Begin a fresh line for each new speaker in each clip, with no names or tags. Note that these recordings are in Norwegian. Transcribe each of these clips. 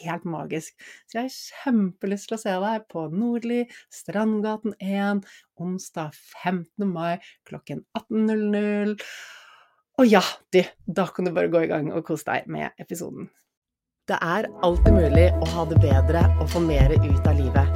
helt magisk. Så jeg har kjempelyst til å se deg på Nordli, Strandgaten 1, onsdag 15. mai klokken 18.00. Og ja, du, da kan du bare gå i gang og kose deg med episoden. Det er alltid mulig å ha det bedre og få mer ut av livet.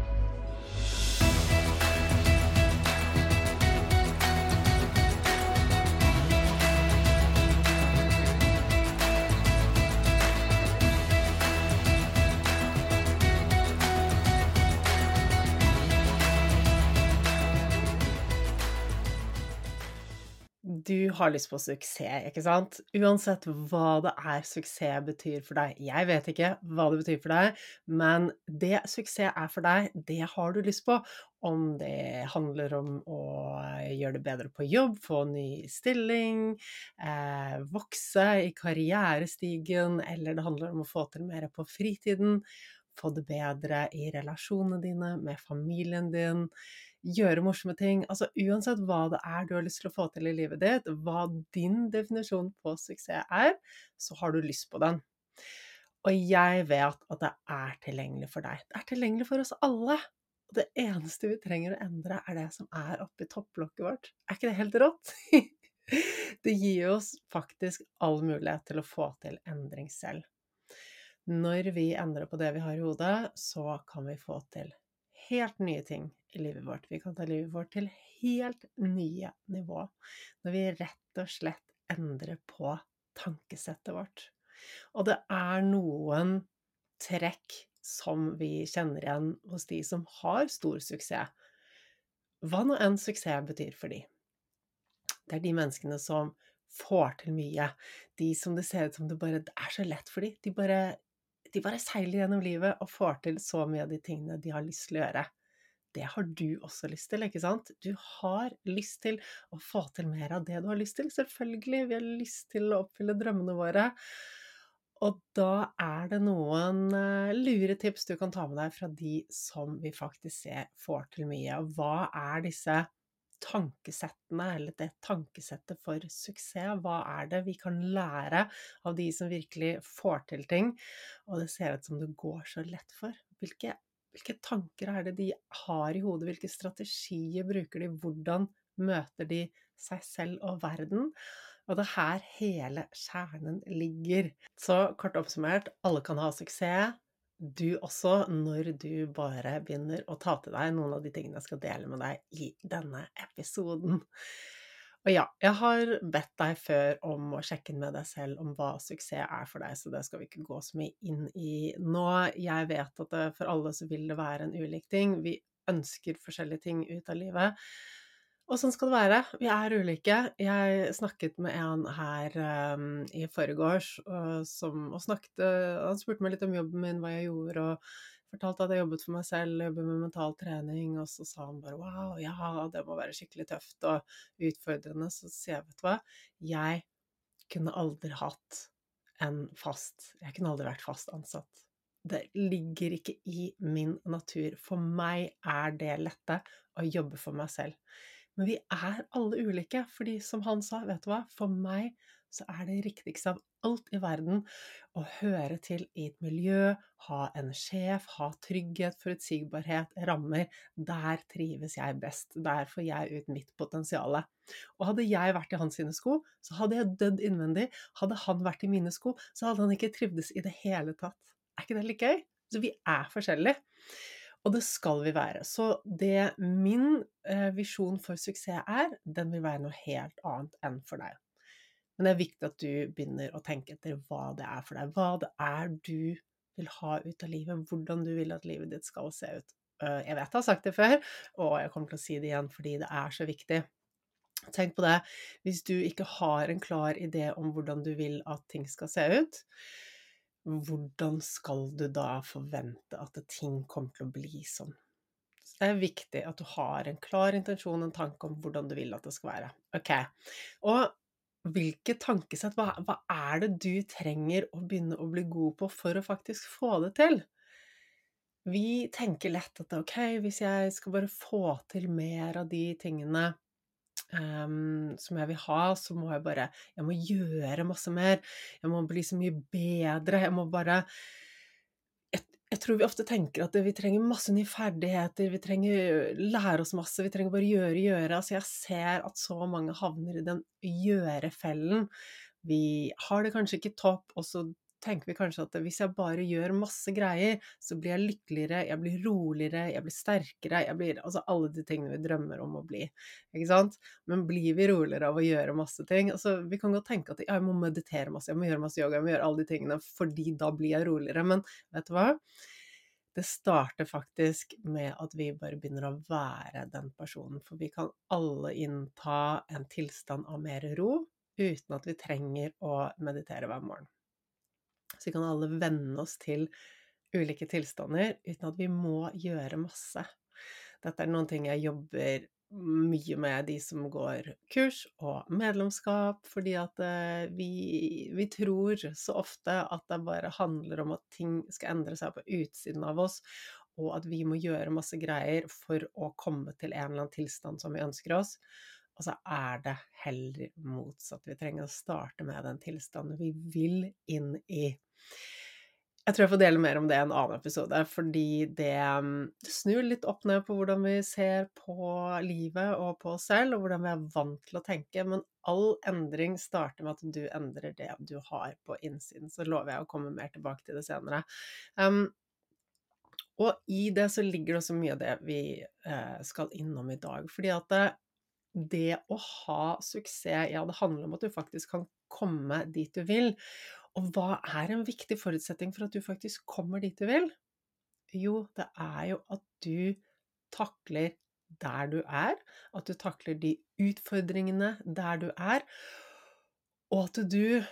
Du har lyst på suksess, ikke sant? Uansett hva det er suksess betyr for deg. Jeg vet ikke hva det betyr for deg, men det suksess er for deg, det har du lyst på. Om det handler om å gjøre det bedre på jobb, få ny stilling, eh, vokse i karrierestigen, eller det handler om å få til mer på fritiden, få det bedre i relasjonene dine, med familien din gjøre morsomme ting. Altså uansett hva det er du har lyst til å få til i livet ditt, hva din definisjon på suksess er, så har du lyst på den. Og jeg vet at det er tilgjengelig for deg. Det er tilgjengelig for oss alle. Og det eneste vi trenger å endre, er det som er oppi topplokket vårt. Er ikke det helt rått? Det gir oss faktisk all mulighet til å få til endring selv. Når vi endrer på det vi har i hodet, så kan vi få til helt nye ting livet vårt. Vi kan ta livet vårt til helt nye nivå. Når vi rett og slett endrer på tankesettet vårt. Og det er noen trekk som vi kjenner igjen hos de som har stor suksess. Hva nå enn suksess betyr for de. Det er de menneskene som får til mye. De som det ser ut som det bare det er så lett for de. De bare, de bare seiler gjennom livet og får til så mye av de tingene de har lyst til å gjøre. Det har du også lyst til, ikke sant? Du har lyst til å få til mer av det du har lyst til. Selvfølgelig, vi har lyst til å oppfylle drømmene våre. Og da er det noen uh, lure tips du kan ta med deg fra de som vi faktisk ser får til mye. Og hva er disse tankesettene, eller det tankesettet for suksess? Hva er det vi kan lære av de som virkelig får til ting, og det ser ut som det går så lett for? Hvilke, hvilke tanker er det de har i hodet? Hvilke strategier bruker de? Hvordan møter de seg selv og verden? Og det er her hele kjernen ligger. Så kort oppsummert, alle kan ha suksess. Du også, når du bare begynner å ta til deg noen av de tingene jeg skal dele med deg i denne episoden. Og ja, jeg har bedt deg før om å sjekke med deg selv om hva suksess er for deg, så det skal vi ikke gå så mye inn i nå. Jeg vet at det, for alle så vil det være en ulik ting. Vi ønsker forskjellige ting ut av livet. Og sånn skal det være. Vi er ulike. Jeg snakket med en her um, i forgårs og, som, og snakket Han spurte meg litt om jobben min, hva jeg gjorde, og fortalte at jeg jobbet for meg selv, jobber med mental trening, og så sa han bare wow, ja, det må være skikkelig tøft og utfordrende. Så sier jeg, vet du hva, jeg kunne aldri hatt en fast Jeg kunne aldri vært fast ansatt. Det ligger ikke i min natur. For meg er det lette å jobbe for meg selv. Men vi er alle ulike, fordi som han sa, vet du hva, for meg så er det riktigste av alt i verden å høre til i et miljø, ha en sjef, ha trygghet, forutsigbarhet, rammer. Der trives jeg best. Der får jeg ut mitt potensial. Og hadde jeg vært i hans sine sko, så hadde jeg dødd innvendig. Hadde han vært i mine sko, så hadde han ikke trivdes i det hele tatt. Er ikke det litt gøy? Så vi er forskjellige. Og det skal vi være. Så det min eh, visjon for suksess er, den vil være noe helt annet enn for deg. Men det er viktig at du begynner å tenke etter hva det er for deg. Hva det er du vil ha ut av livet, hvordan du vil at livet ditt skal se ut. Eh, jeg vet jeg har sagt det før, og jeg kommer til å si det igjen fordi det er så viktig. Tenk på det, hvis du ikke har en klar idé om hvordan du vil at ting skal se ut, hvordan skal du da forvente at ting kommer til å bli sånn? Så det er viktig at du har en klar intensjon, en tanke om hvordan du vil at det skal være. Ok, og hvilke tankesett, hva, hva er det du trenger å begynne å bli god på for å faktisk få det til? Vi tenker lett at ok, hvis jeg skal bare få til mer av de tingene um, som jeg vil ha, så må jeg bare Jeg må gjøre masse mer. Jeg må bli så mye bedre. Jeg må bare jeg, tror vi ofte tenker at vi trenger masse nye ferdigheter, vi trenger lære oss masse, vi trenger bare gjøre, gjøre. Altså jeg ser at så mange havner i den gjøre-fellen. Vi har det kanskje ikke topp, og så tenker vi kanskje at hvis jeg bare gjør masse greier, så blir jeg lykkeligere, jeg blir roligere, jeg blir sterkere, jeg blir Altså alle de tingene vi drømmer om å bli, ikke sant? Men blir vi roligere av å gjøre masse ting? Altså, vi kan godt tenke at ja, jeg må meditere masse, jeg må gjøre masse yoga, jeg må gjøre alle de tingene, fordi da blir jeg roligere. Men vet du hva? Det starter faktisk med at vi bare begynner å være den personen, for vi kan alle innta en tilstand av mer ro uten at vi trenger å meditere hver morgen. Så vi kan alle venne oss til ulike tilstander uten at vi må gjøre masse. Dette er noen ting jeg jobber mye med de som går kurs og medlemskap, fordi at eh, vi, vi, tror så ofte at det bare handler om at ting skal endre seg på utsiden av oss, og at vi må gjøre masse greier for å komme til en eller annen tilstand som vi ønsker oss. Og så er det heller motsatt. Vi trenger å starte med den tilstanden vi vil inn i. Jeg tror jeg får dele mer om det i en annen episode, fordi mm, det snur litt opp ned på hvordan vi ser på livet og på oss selv, og hvordan vi er vant til å tenke. Men all endring starter med at du endrer det du har på innsiden. Så lover jeg å komme mer tilbake til det senere. Um, og i det så ligger det også mye av det vi eh, skal innom i dag. Fordi at det, det å ha suksess, ja, det handler om at du faktisk kan komme dit du vil. Og hva er en viktig forutsetning for at du faktisk kommer dit du vil? Jo, det er jo at du takler der du er, at du takler de utfordringene der du er, og at du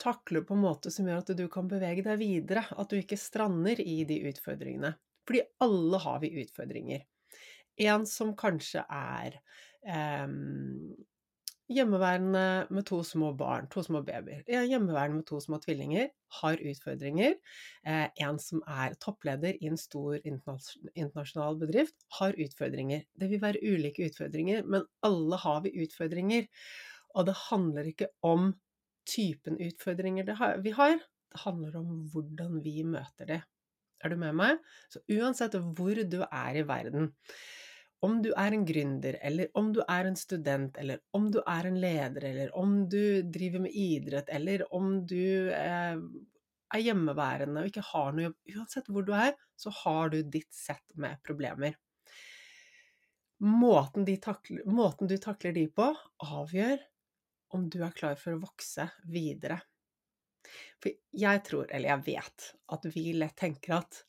takler på en måte som gjør at du kan bevege deg videre, at du ikke strander i de utfordringene. Fordi alle har vi utfordringer. En som kanskje er eh, Hjemmeværende med to små barn, to små babyer. Hjemmeværende med to små tvillinger har utfordringer. Eh, en som er toppleder i en stor internasjonal bedrift, har utfordringer. Det vil være ulike utfordringer, men alle har vi utfordringer. Og det handler ikke om typen utfordringer vi har, det handler om hvordan vi møter det. Er du med meg? Så uansett hvor du er i verden, om du er en gründer, eller om du er en student, eller om du er en leder, eller om du driver med idrett, eller om du eh, er hjemmeværende og ikke har noe jobb Uansett hvor du er, så har du ditt sett med problemer. Måten, takler, måten du takler de på, avgjør om du er klar for å vokse videre. For jeg tror, eller jeg vet, at vi lett tenker at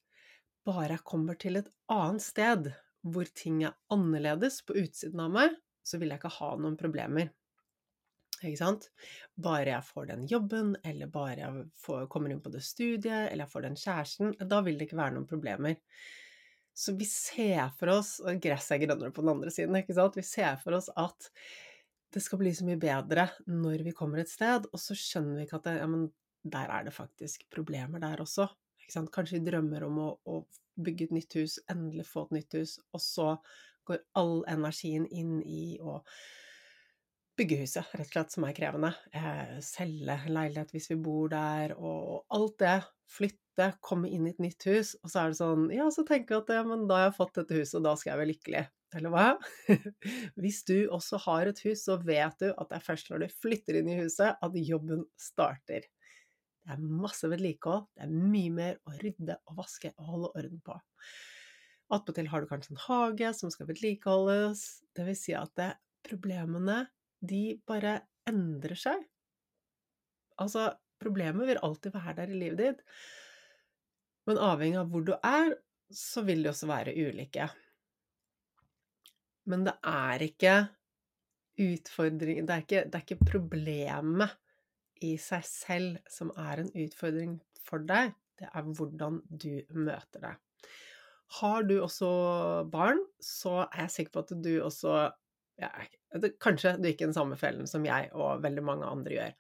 bare jeg kommer til et annet sted hvor ting er annerledes på utsiden av meg, så vil jeg ikke ha noen problemer. Ikke sant? Bare jeg får den jobben, eller bare jeg får, kommer inn på det studiet, eller jeg får den kjæresten, da vil det ikke være noen problemer. Så vi ser for oss Og gresset er grønnere på den andre siden, ikke sant? Vi ser for oss at det skal bli så mye bedre når vi kommer et sted, og så skjønner vi ikke at det, ja, men der er det faktisk problemer der også. Kanskje vi drømmer om å, å bygge et nytt hus, endelig få et nytt hus, og så går all energien inn i å bygge huset, rett og slett, som er krevende. Eh, selge leilighet hvis vi bor der, og alt det. Flytte, komme inn i et nytt hus, og så er det sånn Ja, så tenker jeg at ja, men da har jeg fått dette huset, og da skal jeg være lykkelig. Eller hva? Hvis du også har et hus, så vet du at det er først når du flytter inn i huset at jobben starter. Det er masse vedlikehold, det er mye mer å rydde og vaske og holde orden på. Attpåtil har du kanskje en hage som skal vedlikeholdes, det vil si at det, problemene, de bare endrer seg. Altså, problemet vil alltid være der i livet ditt, men avhengig av hvor du er, så vil de også være ulike. Men det er ikke utfordring Det det er ikke problemet i seg selv som er en utfordring for deg, det er hvordan du møter det. Har du også barn, så er jeg sikker på at du også ja, Kanskje du gikk i den samme fellen som jeg og veldig mange andre gjør.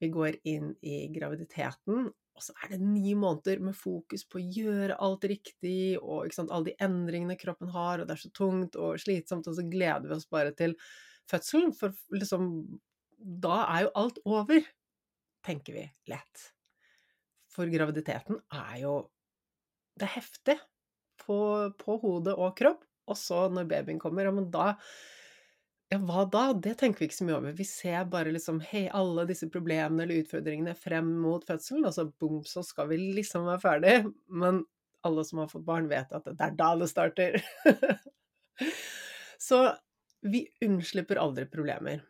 Vi går inn i graviditeten, og så er det ni måneder med fokus på å gjøre alt riktig, og sant, alle de endringene kroppen har, og det er så tungt og slitsomt, og så gleder vi oss bare til fødselen, for liksom Da er jo alt over tenker vi lett. For graviditeten er jo Det er heftig på, på hodet og kropp. Og så når babyen kommer, ja, men da ja, hva da? Det tenker vi ikke så mye over. Vi ser bare liksom hei, alle disse problemene eller utfordringene frem mot fødselen, og så bom, så skal vi liksom være ferdig. Men alle som har fått barn, vet at det er da det starter. så vi unnslipper aldri problemer.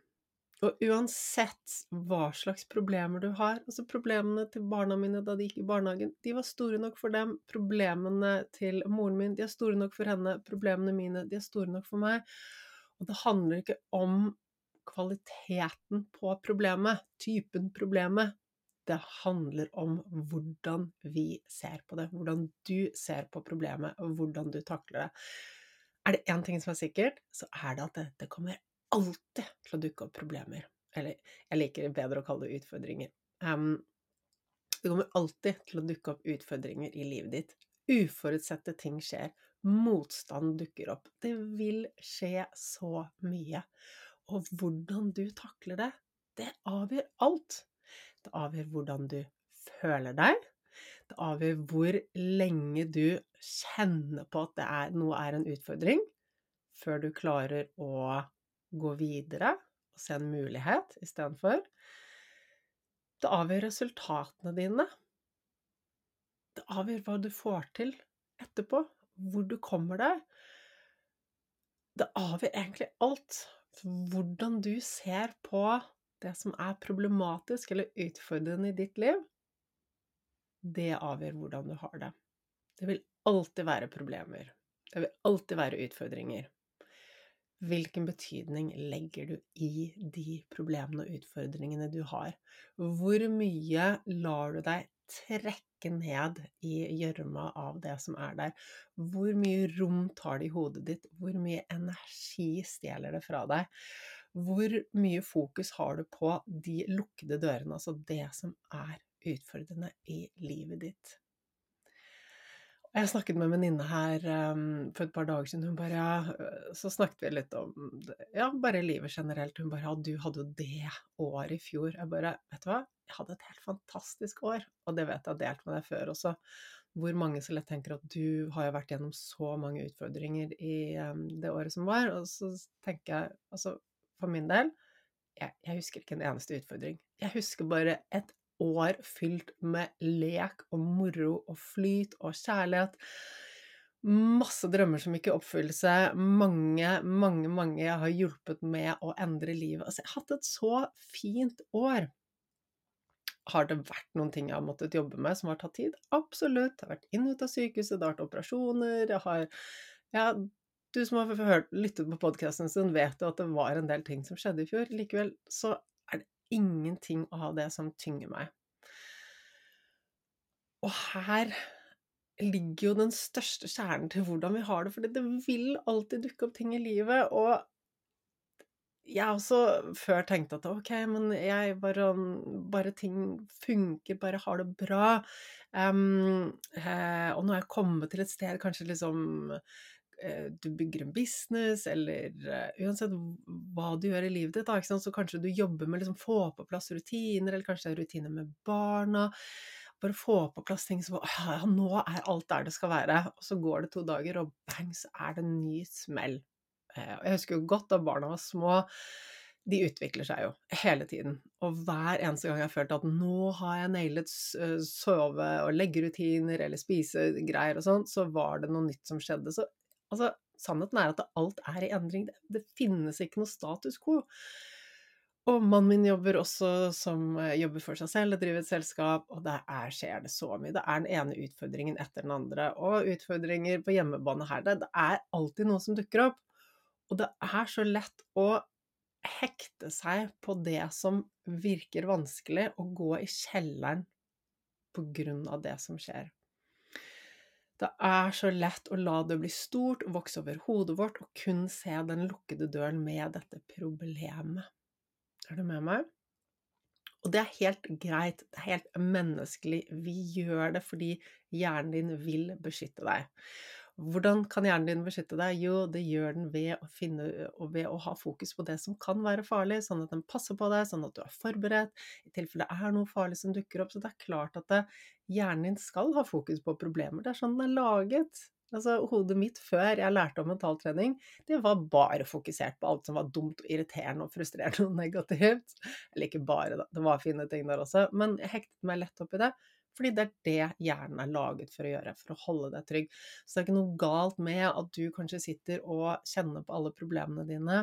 Og uansett hva slags problemer du har Altså, problemene til barna mine da de gikk i barnehagen, de var store nok for dem. Problemene til moren min, de er store nok for henne. Problemene mine, de er store nok for meg. Og det handler ikke om kvaliteten på problemet, typen problemet. Det handler om hvordan vi ser på det, hvordan du ser på problemet, og hvordan du takler det. Er det én ting som er sikkert, så er det at dette kommer alltid til å dukke opp problemer. Eller jeg liker bedre å kalle det utfordringer. Um, det kommer alltid til å dukke opp utfordringer i livet ditt. Uforutsette ting skjer. Motstand dukker opp. Det vil skje så mye. Og hvordan du takler det, det avgjør alt. Det avgjør hvordan du føler deg. Det avgjør hvor lenge du kjenner på at er, noe er en utfordring, før du klarer å gå videre og se en mulighet istedenfor. Det avgjør resultatene dine. Det avgjør hva du får til etterpå, hvor du kommer deg. Det avgjør egentlig alt. Hvordan du ser på det som er problematisk eller utfordrende i ditt liv, det avgjør hvordan du har det. Det vil alltid være problemer. Det vil alltid være utfordringer. Hvilken betydning legger du i de problemene og utfordringene du har? Hvor mye lar du deg trekke ned i gjørma av det som er der? Hvor mye rom tar det i hodet ditt? Hvor mye energi stjeler det fra deg? Hvor mye fokus har du på de lukkede dørene, altså det som er utfordrende i livet ditt? Jeg snakket med en venninne her um, for et par dager siden. Hun bare ja, øh, Så snakket vi litt om ja, bare livet generelt. Hun bare ja, du hadde jo det året i fjor. Jeg bare vet du hva, jeg hadde et helt fantastisk år. Og det vet jeg har delt med deg før også. Hvor mange så lett tenker at du har jo vært gjennom så mange utfordringer i um, det året som var. Og så tenker jeg altså for min del jeg, jeg husker ikke en eneste utfordring. Jeg husker bare et år fylt med lek og moro og flyt og kjærlighet. Masse drømmer som gikk i oppfyllelse. Mange, mange, mange jeg har hjulpet med å endre livet. Altså, jeg har hatt et så fint år. Har det vært noen ting jeg har måttet jobbe med som har tatt tid? Absolutt. Jeg har vært inn og ut av sykehuset, det har vært operasjoner, jeg har ja, du som har hørt, lyttet på podkasten sin, vet jo at det var en del ting som skjedde i fjor. Likevel så ingenting av det som tynger meg. Og her ligger jo den største kjernen til hvordan vi har det, for det vil alltid dukke opp ting i livet, og jeg har også før tenkt at ok, men jeg bare, bare ting funker, bare har det bra. Um, og nå har jeg kommet til et sted, kanskje liksom du bygger en business, eller uh, uansett hva du gjør i livet ditt, da, så kanskje du jobber med å liksom, få på plass rutiner, eller kanskje det er rutiner med barna. Bare få på plass ting som ja, nå er alt der det skal være. Og så går det to dager, og bang, så er det en ny smell. Uh, jeg husker jo godt da barna var små. De utvikler seg jo hele tiden. Og hver eneste gang jeg har følt at nå har jeg nailet sove- og leggerutiner eller spisegreier og sånn, så var det noe nytt som skjedde. Så Altså, sannheten er at alt er i endring. Det, det finnes ikke noe status quo. Og mannen min jobber også som eh, jobber for seg selv, driver et selskap, og der er, skjer det så mye. Det er den ene utfordringen etter den andre. Og utfordringer på hjemmebane her. Det, det er alltid noe som dukker opp. Og det er så lett å hekte seg på det som virker vanskelig, og gå i kjelleren på grunn av det som skjer. Det er så lett å la det bli stort, vokse over hodet vårt og kun se den lukkede døren med dette problemet. Er du med meg? Og det er helt greit, det er helt menneskelig. Vi gjør det fordi hjernen din vil beskytte deg. Hvordan kan hjernen din beskytte deg? Jo, det gjør den ved å, finne, ved å ha fokus på det som kan være farlig, sånn at den passer på deg, sånn at du er forberedt i tilfelle det er noe farlig som dukker opp. Så det er klart at det, hjernen din skal ha fokus på problemer. Det er sånn den er laget. Altså, hodet mitt før jeg lærte om mentaltrening, det var bare fokusert på alt som var dumt og irriterende og frustrerende og negativt. Eller ikke bare, da, det var fine ting der også, men jeg hektet meg lett opp i det. Fordi det er det hjernen er laget for å gjøre, for å holde deg trygg. Så det er ikke noe galt med at du kanskje sitter og kjenner på alle problemene dine.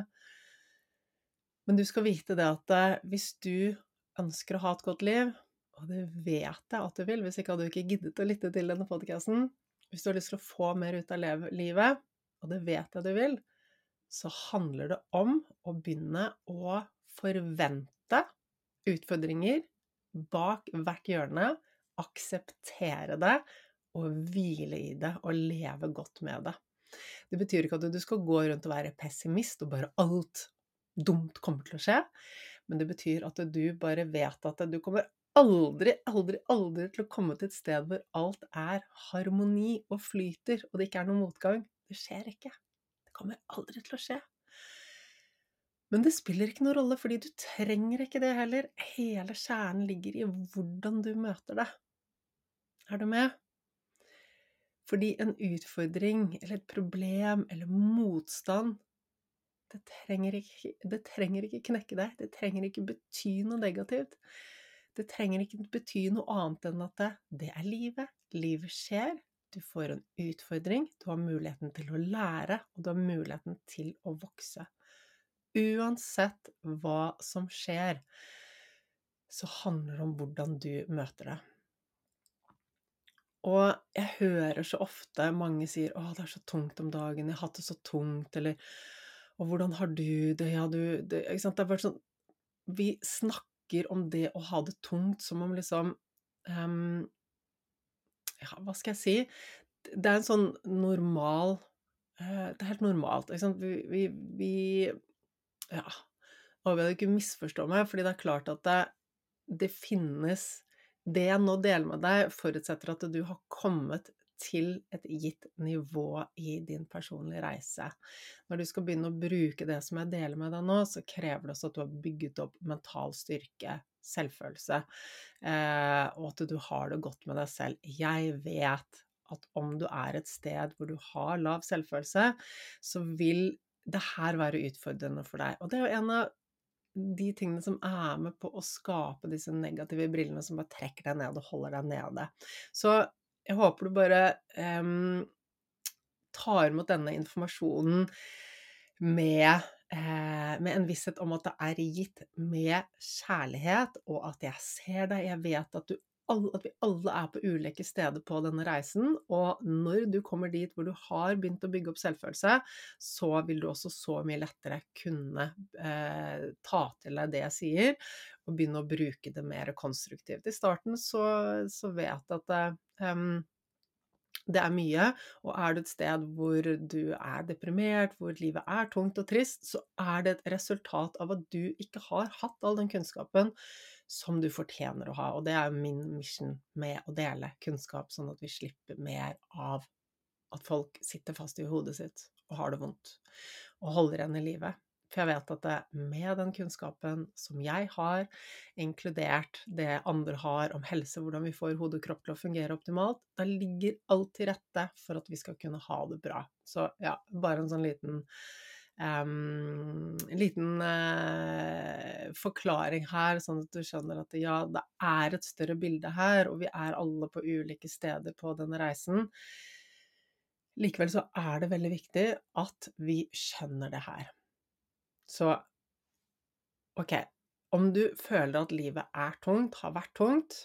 Men du skal vite det at eh, hvis du ønsker å ha et godt liv, og det vet jeg at du vil, hvis ikke hadde du ikke giddet å lytte til denne podkasten Hvis du har lyst til å få mer ut av livet, og det vet jeg du vil, så handler det om å begynne å forvente utfordringer bak hvert hjørne akseptere det og hvile i det og leve godt med det. Det betyr ikke at du skal gå rundt og være pessimist og bare alt dumt kommer til å skje, men det betyr at du bare vet at du kommer aldri, aldri, aldri til å komme til et sted hvor alt er harmoni og flyter, og det ikke er noen motgang. Det skjer ikke. Det kommer aldri til å skje. Men det spiller ikke noen rolle, fordi du trenger ikke det heller. Hele kjernen ligger i hvordan du møter det. Er du med? Fordi en utfordring eller et problem eller motstand det trenger, ikke, det trenger ikke knekke deg, det trenger ikke bety noe negativt. Det trenger ikke bety noe annet enn at det, det er livet. Livet skjer. Du får en utfordring, du har muligheten til å lære, og du har muligheten til å vokse. Uansett hva som skjer, så handler det om hvordan du møter det. Og jeg hører så ofte mange sier 'Å, det er så tungt om dagen. Jeg har hatt det så tungt.' Eller 'Og hvordan har du det?' Ja, du det, Ikke sant. Det er bare sånn Vi snakker om det å ha det tungt som om liksom um, Ja, hva skal jeg si? Det er en sånn normal uh, Det er helt normalt. Ikke sant. Vi, vi, vi Ja. Håper jeg ikke misforstår meg, fordi det er klart at det, det finnes det jeg nå deler med deg, forutsetter at du har kommet til et gitt nivå i din personlige reise. Når du skal begynne å bruke det som jeg deler med deg nå, så krever det også at du har bygget opp mental styrke, selvfølelse, eh, og at du har det godt med deg selv. Jeg vet at om du er et sted hvor du har lav selvfølelse, så vil det her være utfordrende for deg. Og det er jo en av de tingene som er med på å skape disse negative brillene som bare trekker deg ned og holder deg nede. Så jeg håper du bare um, tar imot denne informasjonen med, eh, med en visshet om at det er gitt med kjærlighet, og at jeg ser deg, jeg vet at du at vi alle er på ulike steder på denne reisen. Og når du kommer dit hvor du har begynt å bygge opp selvfølelse, så vil du også så mye lettere kunne eh, ta til deg det jeg sier, og begynne å bruke det mer konstruktivt. I starten så, så vet jeg at um, det er mye, og er du et sted hvor du er deprimert, hvor livet er tungt og trist, så er det et resultat av at du ikke har hatt all den kunnskapen som du fortjener å ha. Og det er min mission med å dele kunnskap, sånn at vi slipper mer av at folk sitter fast i hodet sitt og har det vondt, og holder igjen i livet. For jeg vet at det, med den kunnskapen som jeg har, inkludert det andre har om helse, hvordan vi får hode og kropp til å fungere optimalt, da ligger alt til rette for at vi skal kunne ha det bra. Så ja, bare en sånn liten um, liten uh, forklaring her, sånn at du skjønner at ja, det er et større bilde her, og vi er alle på ulike steder på denne reisen. Likevel så er det veldig viktig at vi skjønner det her. Så ok, om du føler at livet er tungt, har vært tungt,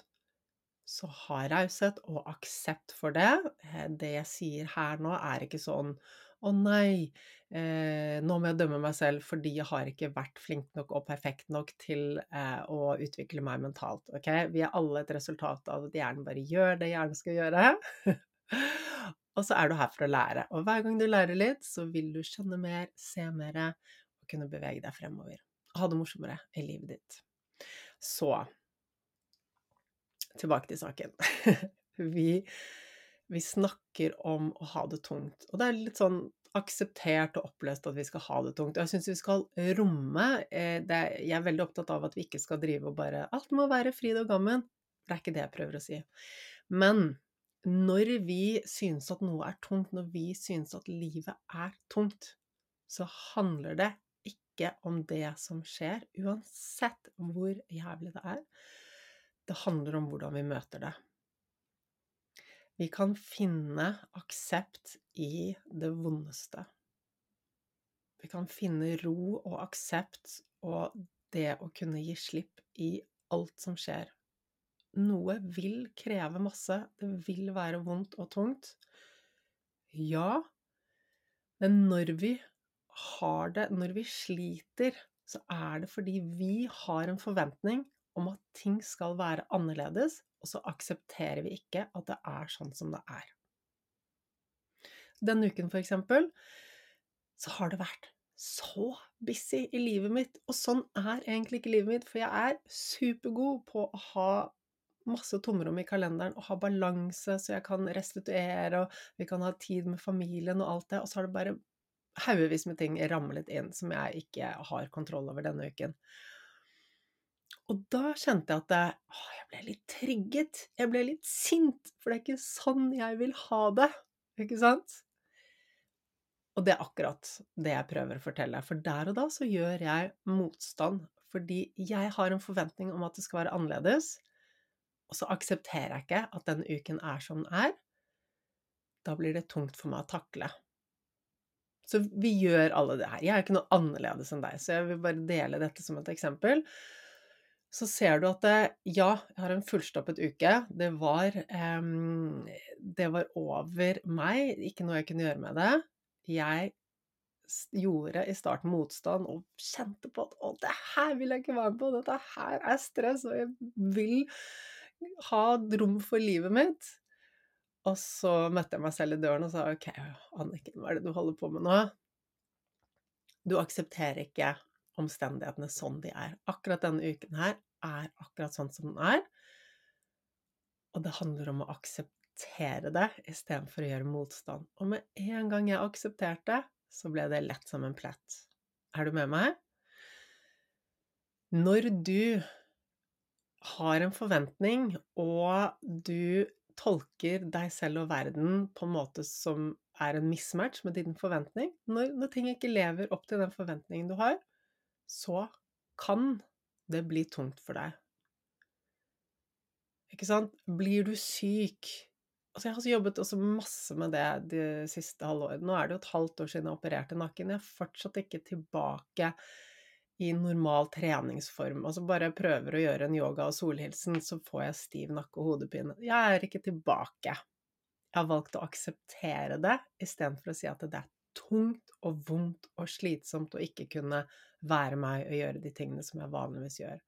så ha raushet og aksept for det. Eh, det jeg sier her nå, er ikke sånn å nei, eh, nå må jeg dømme meg selv fordi jeg har ikke vært flink nok og perfekt nok til eh, å utvikle meg mentalt. Ok, vi er alle et resultat av at hjernen bare gjør det hjernen skal gjøre. og så er du her for å lære. Og hver gang du lærer litt, så vil du skjønne mer, se mer, og kunne bevege deg fremover. Ha det morsommere i livet ditt. Så tilbake til saken. vi, vi snakker om å ha det tungt. Og det er litt sånn akseptert og oppløst at vi skal ha det tungt. Jeg syns vi skal romme eh, det, Jeg er veldig opptatt av at vi ikke skal drive og bare Alt må være fryd og gammen. Det er ikke det jeg prøver å si. Men når vi synes at noe er tungt, når vi synes at livet er tungt, så handler det ikke om det som skjer, uansett hvor jævlig det er. Det handler om hvordan vi møter det. Vi kan finne aksept i det vondeste. Vi kan finne ro og aksept og det å kunne gi slipp i alt som skjer. Noe vil kreve masse, det vil være vondt og tungt. Ja, men når vi har det Når vi sliter, så er det fordi vi har en forventning om at ting skal være annerledes, og så aksepterer vi ikke at det er sånn som det er. Denne uken, for eksempel, så har det vært så busy i livet mitt, og sånn er egentlig ikke livet mitt, for jeg er supergod på å ha masse tomrom i kalenderen og ha balanse, så jeg kan restituere, og vi kan ha tid med familien og alt det, og så har det bare haugevis med ting ramlet inn som jeg ikke har kontroll over denne uken. Og da kjente jeg at jeg, å, jeg ble litt trigget. Jeg ble litt sint, for det er ikke sånn jeg vil ha det. Ikke sant? Og det er akkurat det jeg prøver å fortelle. For der og da så gjør jeg motstand. Fordi jeg har en forventning om at det skal være annerledes. Og så aksepterer jeg ikke at den uken er som den er. Da blir det tungt for meg å takle. Så vi gjør alle det her. Jeg er ikke noe annerledes enn deg, så jeg vil bare dele dette som et eksempel. Så ser du at det, ja, jeg har en fullstoppet uke. Det var, um, det var over meg, ikke noe jeg kunne gjøre med det. Jeg gjorde i starten motstand og kjente på at å, det her vil jeg ikke være med på, dette her er stress, og jeg vil ha rom for livet mitt. Og så møtte jeg meg selv i døren og sa ok, Anniken, hva er det du holder på med nå? Du aksepterer ikke omstendighetene sånn de er. Akkurat denne uken her er akkurat sånn som den er. Og det handler om å akseptere det istedenfor å gjøre motstand. Og med en gang jeg aksepterte, så ble det lett som en plett. Er du med meg? Når du har en forventning, og du tolker deg selv og verden på en måte som er en mismatch med din forventning, når, når ting ikke lever opp til den forventningen du har, så kan det bli tungt for deg. Ikke sant? Blir du syk Altså, jeg har jobbet også masse med det de siste halvåret. Nå er det jo et halvt år siden jeg opererte nakken. Jeg er fortsatt ikke tilbake i normal treningsform. Altså bare jeg prøver å gjøre en yoga og solhilsen, så får jeg stiv nakke og hodepine. Jeg er ikke tilbake. Jeg har valgt å akseptere det istedenfor å si at det er tungt og vondt og slitsomt å ikke kunne være meg og gjøre de tingene som jeg vanligvis gjør.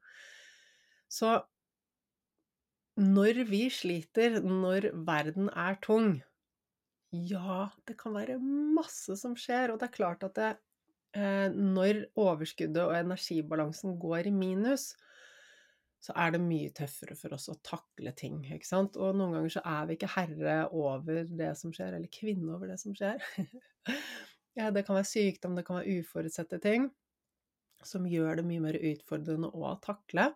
Så når vi sliter, når verden er tung Ja, det kan være masse som skjer, og det er klart at det, eh, når overskuddet og energibalansen går i minus, så er det mye tøffere for oss å takle ting, ikke sant. Og noen ganger så er vi ikke herre over det som skjer, eller kvinne over det som skjer. ja, det kan være sykdom, det kan være uforutsette ting som gjør det mye mer utfordrende å takle.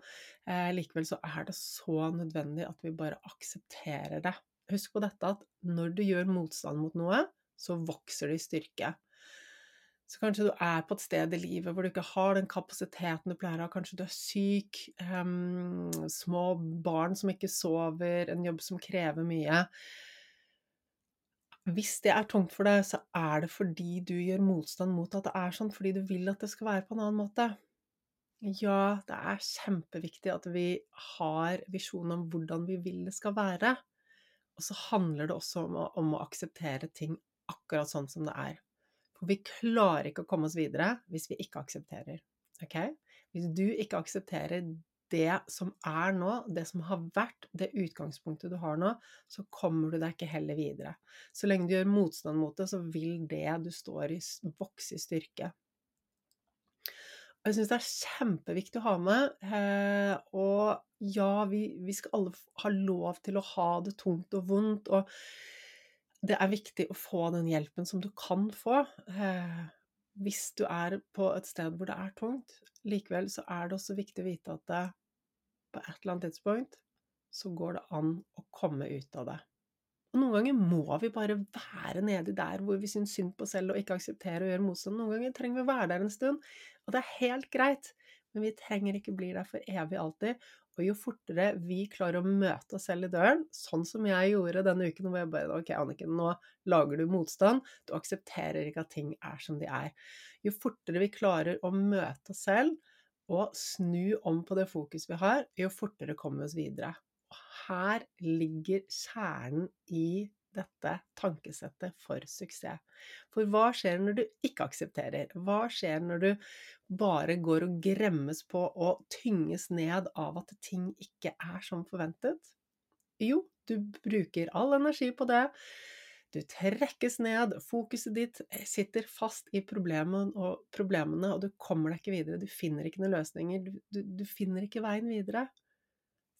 Eh, likevel så er det så nødvendig at vi bare aksepterer det. Husk på dette at når du gjør motstand mot noe, så vokser det i styrke. Så kanskje du er på et sted i livet hvor du ikke har den kapasiteten du pleier å ha. Kanskje du er syk, um, små barn som ikke sover, en jobb som krever mye. Hvis det er tungt for deg, så er det fordi du gjør motstand mot at det er sånn, fordi du vil at det skal være på en annen måte. Ja, det er kjempeviktig at vi har visjon om hvordan vi vil det skal være. Og så handler det også om å, om å akseptere ting akkurat sånn som det er. For vi klarer ikke å komme oss videre hvis vi ikke aksepterer. Ok? Hvis du ikke aksepterer det som er nå, det som har vært, det utgangspunktet du har nå, så kommer du deg ikke heller videre. Så lenge du gjør motstand mot det, så vil det du står i, vokse i styrke. Jeg syns det er kjempeviktig å ha med. Eh, og ja, vi, vi, skal alle ha lov til å ha det tungt og vondt. og det er viktig å få den hjelpen som du kan få. Eh, hvis du er på et sted hvor det er tungt. Likevel så er det også viktig å vite at det, på et eller annet tidspunkt så går det an å komme ut av det. Og noen ganger må vi bare være nedi der hvor vi syns synd på oss selv og ikke akseptere å gjøre motstand. Noen ganger trenger vi å være der en stund, og det er helt greit. Men vi trenger ikke bli der for evig alltid. Og jo fortere vi klarer å møte oss selv i døren, sånn som jeg gjorde denne uken, hvor jeg bare Ok, Anniken, nå lager du motstand. Du aksepterer ikke at ting er som de er. Jo fortere vi klarer å møte oss selv og snu om på det fokus vi har, jo fortere kommer vi oss videre. Og her ligger kjernen i dette tankesettet for suksess. For hva skjer når du ikke aksepterer? Hva skjer når du bare går og gremmes på og tynges ned av at ting ikke er som forventet? Jo, du bruker all energi på det. Du trekkes ned, fokuset ditt sitter fast i og, problemene, og du kommer deg ikke videre. Du finner ikke noen løsninger. Du, du, du finner ikke veien videre.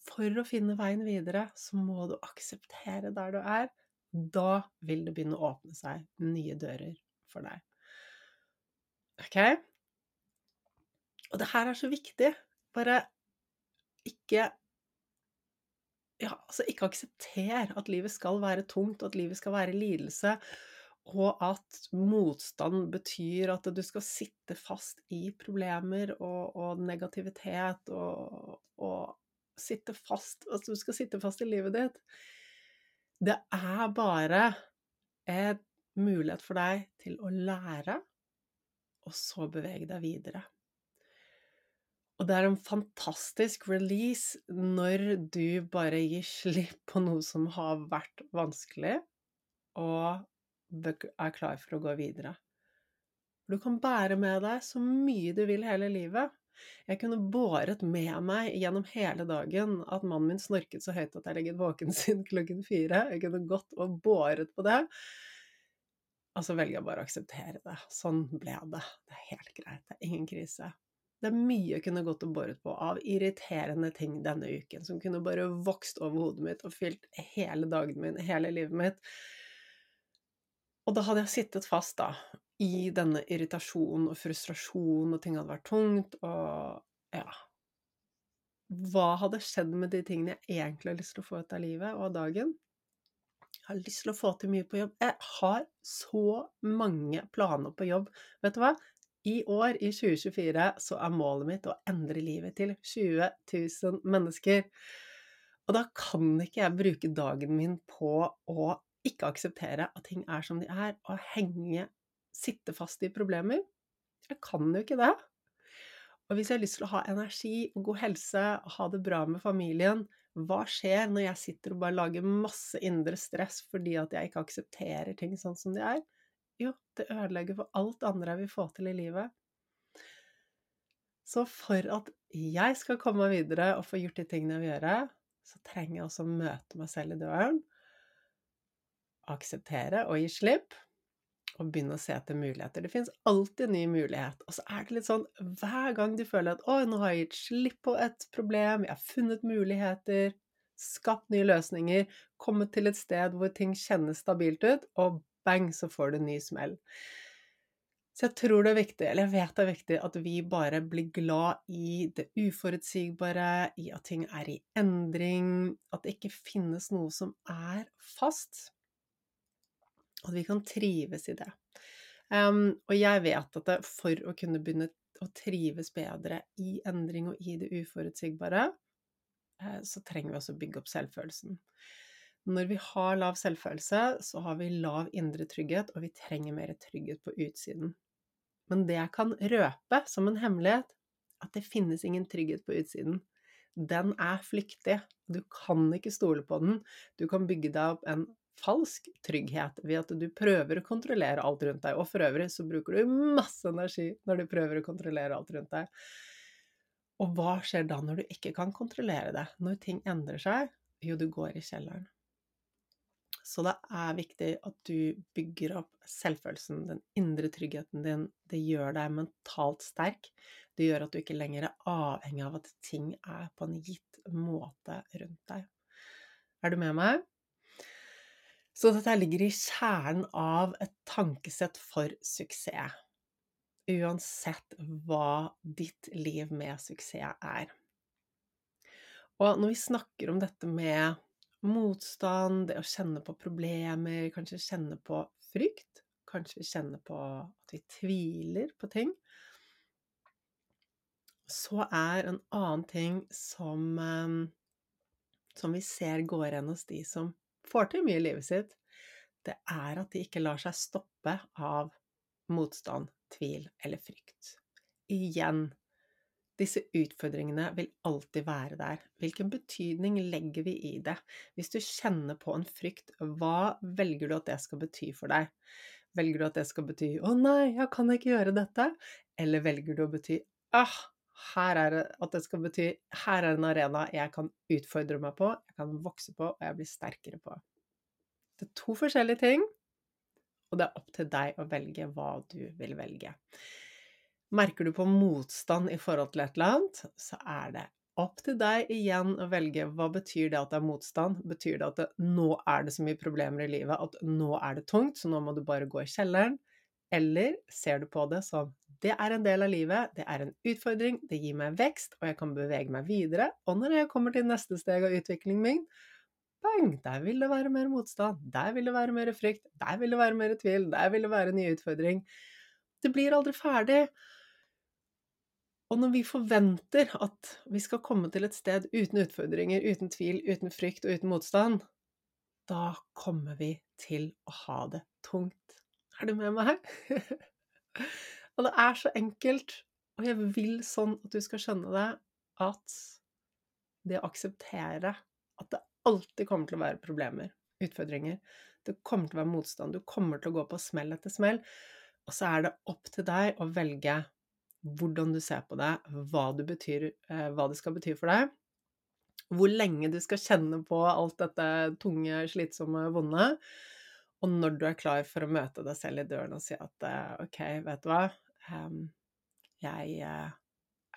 For å finne veien videre, så må du akseptere der du er, da vil det begynne å åpne seg nye dører for deg. Ok? Og det her er så viktig. Bare ikke ja, altså ikke aksepter at livet skal være tungt, at livet skal være lidelse, og at motstand betyr at du skal sitte fast i problemer og, og negativitet og, og, sitte fast At du skal sitte fast i livet ditt. Det er bare en mulighet for deg til å lære, og så bevege deg videre. Og det er en fantastisk release når du bare gir slipp på noe som har vært vanskelig, og er klar for å gå videre. Du kan bære med deg så mye du vil hele livet. Jeg kunne båret med meg gjennom hele dagen at mannen min snorket så høyt at jeg ligget våken siden klokken fire. Jeg kunne gått og båret på det. Og så velger jeg bare å akseptere det. Sånn ble det. Det er helt greit. Det er ingen krise. Det er mye jeg kunne gått og båret på av irriterende ting denne uken, som kunne bare vokst over hodet mitt og fylt hele dagen min, hele livet mitt. Og da hadde jeg sittet fast, da, i denne irritasjonen og frustrasjonen, og ting hadde vært tungt, og ja Hva hadde skjedd med de tingene jeg egentlig har lyst til å få ut av livet og av dagen? Jeg har lyst til å få til mye på jobb. Jeg har så mange planer på jobb. Vet du hva? I år, i 2024, så er målet mitt å endre livet til 20 000 mennesker. Og da kan ikke jeg bruke dagen min på å ikke akseptere at ting er som de er, og henge Sitte fast i problemer. Jeg kan jo ikke det. Og hvis jeg har lyst til å ha energi og god helse, og ha det bra med familien, hva skjer når jeg sitter og bare lager masse indre stress fordi at jeg ikke aksepterer ting sånn som de er? Jo, det ødelegger for alt andre jeg vil få til i livet. Så for at jeg skal komme meg videre og få gjort de tingene jeg vil gjøre, så trenger jeg også å møte meg selv i døren, akseptere og gi slipp, og begynne å se etter muligheter. Det finnes alltid en ny mulighet. Og så er det litt sånn hver gang du føler at 'Å, nå har jeg gitt slipp på et problem, jeg har funnet muligheter', skapt nye løsninger, kommet til et sted hvor ting kjennes stabilt ut, og bang, så får du en ny smell. Så jeg tror det er viktig, eller jeg vet det er viktig, at vi bare blir glad i det uforutsigbare, i at ting er i endring, at det ikke finnes noe som er fast. At vi kan trives i det. Um, og jeg vet at det, for å kunne begynne å trives bedre i endring og i det uforutsigbare, eh, så trenger vi også å bygge opp selvfølelsen. Når vi har lav selvfølelse, så har vi lav indre trygghet, og vi trenger mer trygghet på utsiden. Men det jeg kan røpe som en hemmelighet, at det finnes ingen trygghet på utsiden. Den er flyktig. Du kan ikke stole på den. Du kan bygge deg opp en falsk trygghet ved at du prøver å kontrollere alt rundt deg. Og for øvrig så bruker du masse energi når du prøver å kontrollere alt rundt deg. Og hva skjer da når du ikke kan kontrollere det? Når ting endrer seg? Jo, du går i kjelleren. Så det er viktig at du bygger opp selvfølelsen, den indre tryggheten din. Det gjør deg mentalt sterk. Det gjør at du ikke lenger er avhengig av at ting er på en gitt måte rundt deg. Er du med meg? Så dette ligger i kjernen av et tankesett for suksess. Uansett hva ditt liv med suksess er. Og når vi snakker om dette med motstand, det å kjenne på problemer, kanskje kjenne på frykt, kanskje kjenne på at vi tviler på ting, så er en annen ting som, ehm, som vi ser går igjen hos de som får til mye i livet sitt, det er at de ikke lar seg stoppe av motstand, tvil eller frykt. Igjen disse utfordringene vil alltid være der. Hvilken betydning legger vi i det? Hvis du kjenner på en frykt, hva velger du at det skal bety for deg? Velger du at det skal bety 'Å nei, jeg kan ikke gjøre dette'? Eller velger du å bety 'Ah, her er det at det skal bety 'Her er en arena jeg kan utfordre meg på, jeg kan vokse på, og jeg blir sterkere på'? Det er to forskjellige ting, og det er opp til deg å velge hva du vil velge. Merker du på motstand i forhold til et eller annet, så er det opp til deg igjen å velge hva betyr det at det er motstand. Betyr det at det, nå er det så mye problemer i livet at nå er det tungt, så nå må du bare gå i kjelleren? Eller ser du på det som Det er en del av livet, det er en utfordring, det gir meg vekst, og jeg kan bevege meg videre. Og når jeg kommer til neste steg av utviklingen min, bang, der vil det være mer motstand, der vil det være mer frykt, der vil det være mer tvil, der vil det være ny utfordring. Det blir aldri ferdig. Og når vi forventer at vi skal komme til et sted uten utfordringer, uten tvil, uten frykt og uten motstand, da kommer vi til å ha det tungt. Er du med meg? og det er så enkelt, og jeg vil sånn at du skal skjønne det, at det å akseptere at det alltid kommer til å være problemer, utfordringer, det kommer til å være motstand, du kommer til å gå på smell etter smell, og så er det opp til deg å velge hvordan du ser på det, hva, betyr, eh, hva det skal bety for deg, hvor lenge du skal kjenne på alt dette tunge, slitsomme, vonde. Og når du er klar for å møte deg selv i døren og si at eh, OK, vet du hva, jeg eh,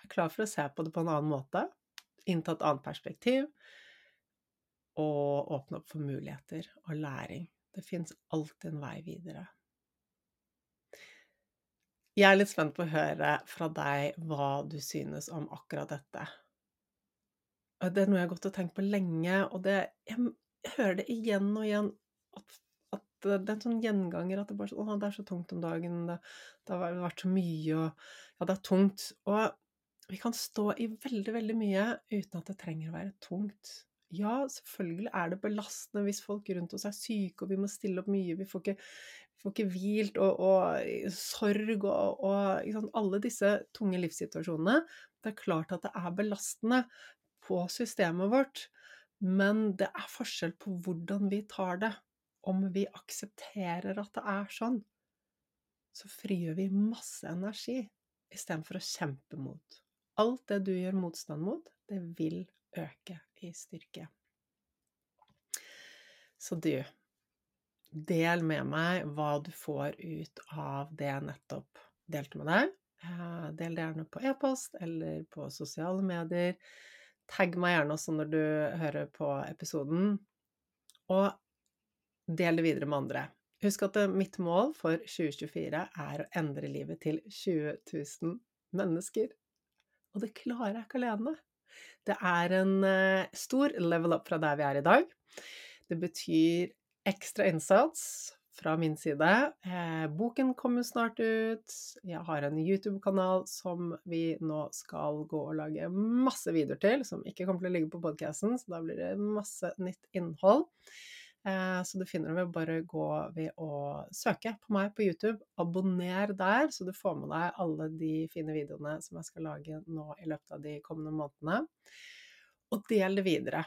er klar for å se på det på en annen måte, innta et annet perspektiv, og åpne opp for muligheter og læring. Det fins alltid en vei videre. Jeg er litt spent på å høre fra deg hva du synes om akkurat dette. Det er noe jeg har gått og tenkt på lenge, og det, jeg, hører det igjen og igjen at, at, det er en sånn gjenganger at det, bare, å, det er så tungt om dagen, det, det, har vært så mye, og ja, det er tungt. Og vi kan stå i veldig, veldig mye uten at det trenger å være tungt. Ja, selvfølgelig er det belastende hvis folk rundt oss er syke, og vi må stille opp mye, vi får ikke, vi får ikke hvilt, og, og sorg og, og alle disse tunge livssituasjonene. Det er klart at det er belastende, på systemet vårt, men det er forskjell på hvordan vi tar det. Om vi aksepterer at det er sånn, så frigjør vi masse energi istedenfor å kjempe mot. Alt det du gjør motstand mot, det vil øke i styrke. Så du, del med meg hva du får ut av det jeg nettopp delte med deg. Eh, del det gjerne på e-post eller på sosiale medier. Tagg meg gjerne også når du hører på episoden, og del det videre med andre. Husk at mitt mål for 2024 er å endre livet til 20 000 mennesker. Og det klarer jeg ikke alene. Det er en eh, stor level up fra der vi er i dag. Det betyr ekstra innsats fra min side. Eh, boken kommer snart ut. Jeg har en YouTube-kanal som vi nå skal gå og lage masse videoer til, som ikke kommer til å ligge på podkasten, så da blir det masse nytt innhold. Eh, så du finner det ved bare gå ved å søke på meg på YouTube. Abonner der, så du får med deg alle de fine videoene som jeg skal lage nå i løpet av de kommende månedene. Og del det videre.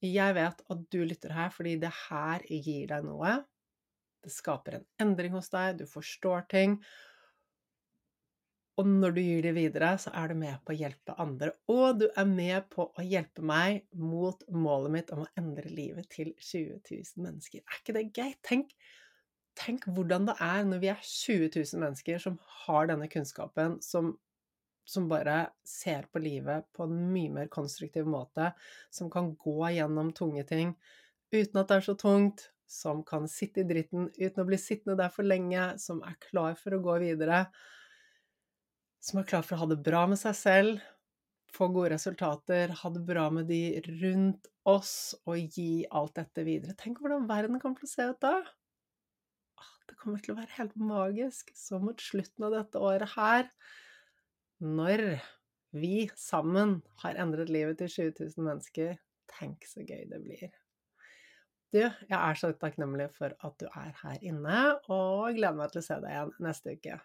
Jeg vet at du lytter her fordi det her gir deg noe. Det skaper en endring hos deg, du forstår ting. Og når du gir det videre, så er du med på å hjelpe andre. Og du er med på å hjelpe meg mot målet mitt om å endre livet til 20 000 mennesker. Er ikke det gøy? Tenk, tenk hvordan det er når vi er 20 000 mennesker som har denne kunnskapen, som, som bare ser på livet på en mye mer konstruktiv måte, som kan gå gjennom tunge ting uten at det er så tungt, som kan sitte i dritten uten å bli sittende der for lenge, som er klar for å gå videre, som er klar for å ha det bra med seg selv, få gode resultater, ha det bra med de rundt oss og gi alt dette videre. Tenk hvordan verden kommer til å se ut da! Ah, det kommer til å være helt magisk. Så mot slutten av dette året her, når vi sammen har endret livet til 20 000 mennesker, tenk så gøy det blir. Du, jeg er så takknemlig for at du er her inne, og gleder meg til å se deg igjen neste uke.